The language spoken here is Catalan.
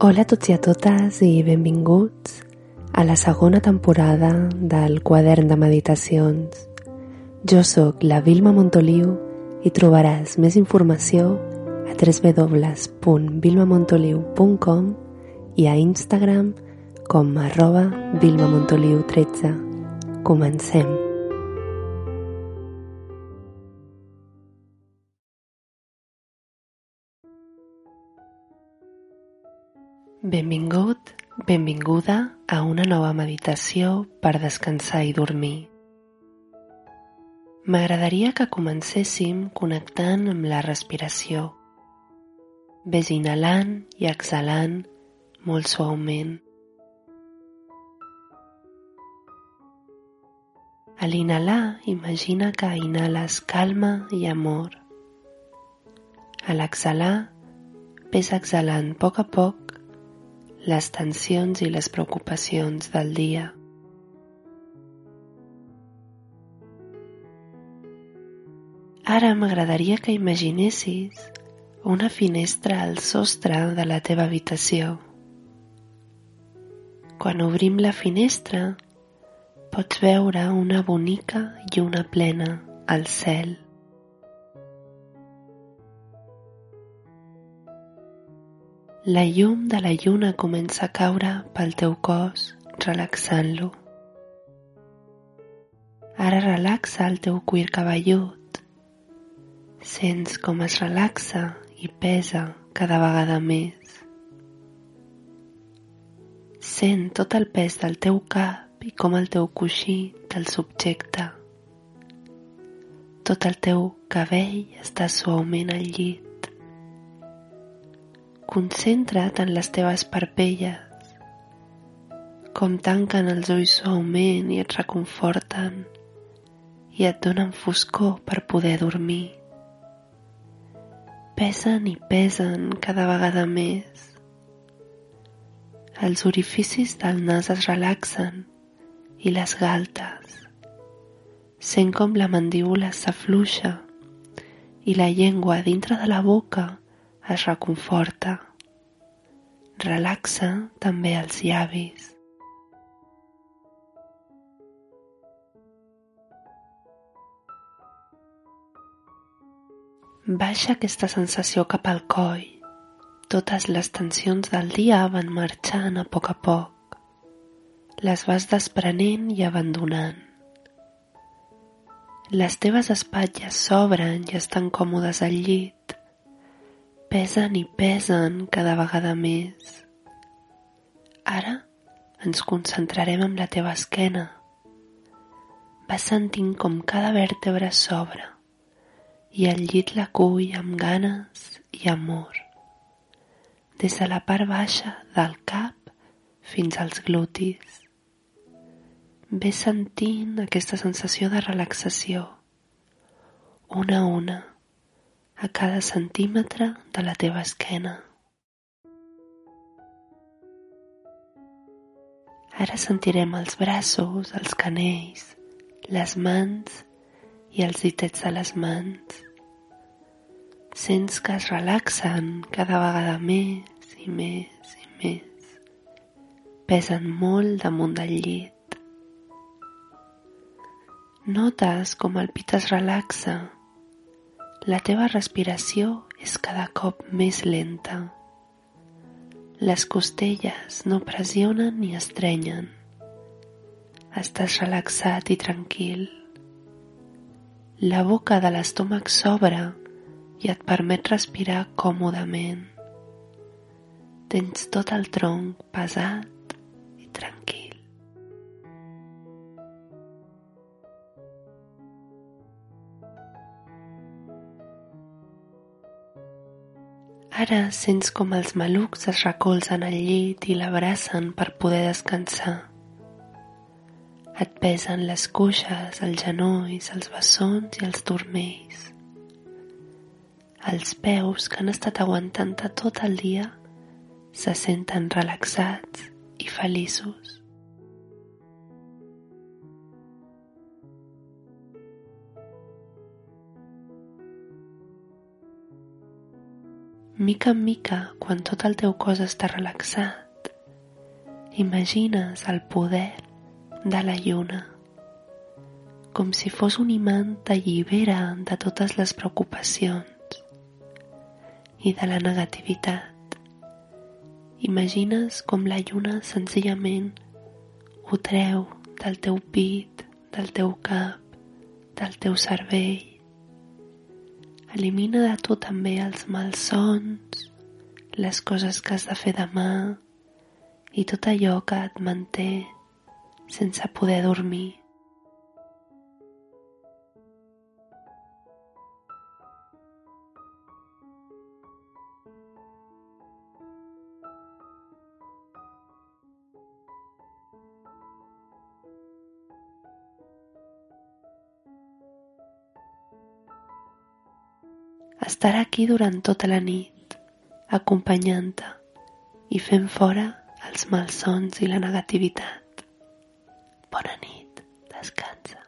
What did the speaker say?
Hola a tots i a totes i benvinguts a la segona temporada del quadern de meditacions. Jo sóc la Vilma Montoliu i trobaràs més informació a www.vilmamontoliu.com i a Instagram com arroba vilmamontoliu13. Comencem. Benvingut, benvinguda a una nova meditació per descansar i dormir. M'agradaria que comencéssim connectant amb la respiració. Ves inhalant i exhalant molt suaument. A l'inhalar, imagina que inhales calma i amor. A l'exhalar, ves exhalant a poc a poc les tensions i les preocupacions del dia. Ara m'agradaria que imaginessis una finestra al sostre de la teva habitació. Quan obrim la finestra, pots veure una bonica i una plena al cel. La llum de la lluna comença a caure pel teu cos, relaxant-lo. Ara relaxa el teu cuir cabellut. Sents com es relaxa i pesa cada vegada més. Sent tot el pes del teu cap i com el teu coixí te'l subjecta. Tot el teu cabell està suaument al llit. Concentra't en les teves parpelles, com tanquen els ulls suaument i et reconforten i et donen foscor per poder dormir. Pesen i pesen cada vegada més. Els orificis del nas es relaxen i les galtes. Sent com la mandíbula s'afluixa i la llengua dintre de la boca es reconforta. Relaxa també els llavis. Baixa aquesta sensació cap al coll. Totes les tensions del dia van marxant a poc a poc. Les vas desprenent i abandonant. Les teves espatlles s'obren i estan còmodes al llit pesen i pesen cada vegada més. Ara ens concentrarem en la teva esquena. Vas sentint com cada vèrtebra s'obre i el llit la cull amb ganes i amor. Des de la part baixa del cap fins als glutis. Ves sentint aquesta sensació de relaxació, una a una a cada centímetre de la teva esquena. Ara sentirem els braços, els canells, les mans i els ditets de les mans. Sents que es relaxen cada vegada més i més i més. Pesen molt damunt del llit. Notes com el pit es relaxa la teva respiració és cada cop més lenta. Les costelles no pressionen ni estrenyen. Estàs relaxat i tranquil. La boca de l'estómac s'obre i et permet respirar còmodament. Tens tot el tronc pesat Ara sents com els malucs es recolzen al llit i l'abracen per poder descansar. Et pesen les cuixes, els genolls, els bessons i els turmells. Els peus que han estat aguantant tot el dia se senten relaxats i feliços. Mica en mica, quan tot el teu cos està relaxat, imagines el poder de la lluna, com si fos un imant t'allibera de totes les preocupacions i de la negativitat. Imagines com la lluna senzillament ho treu del teu pit, del teu cap, del teu cervell Elimina de tu també els malsons, les coses que has de fer demà i tot allò que et manté sense poder dormir. Estarà aquí durant tota la nit, acompanyant-te i fent fora els malsons i la negativitat. Bona nit, descansa.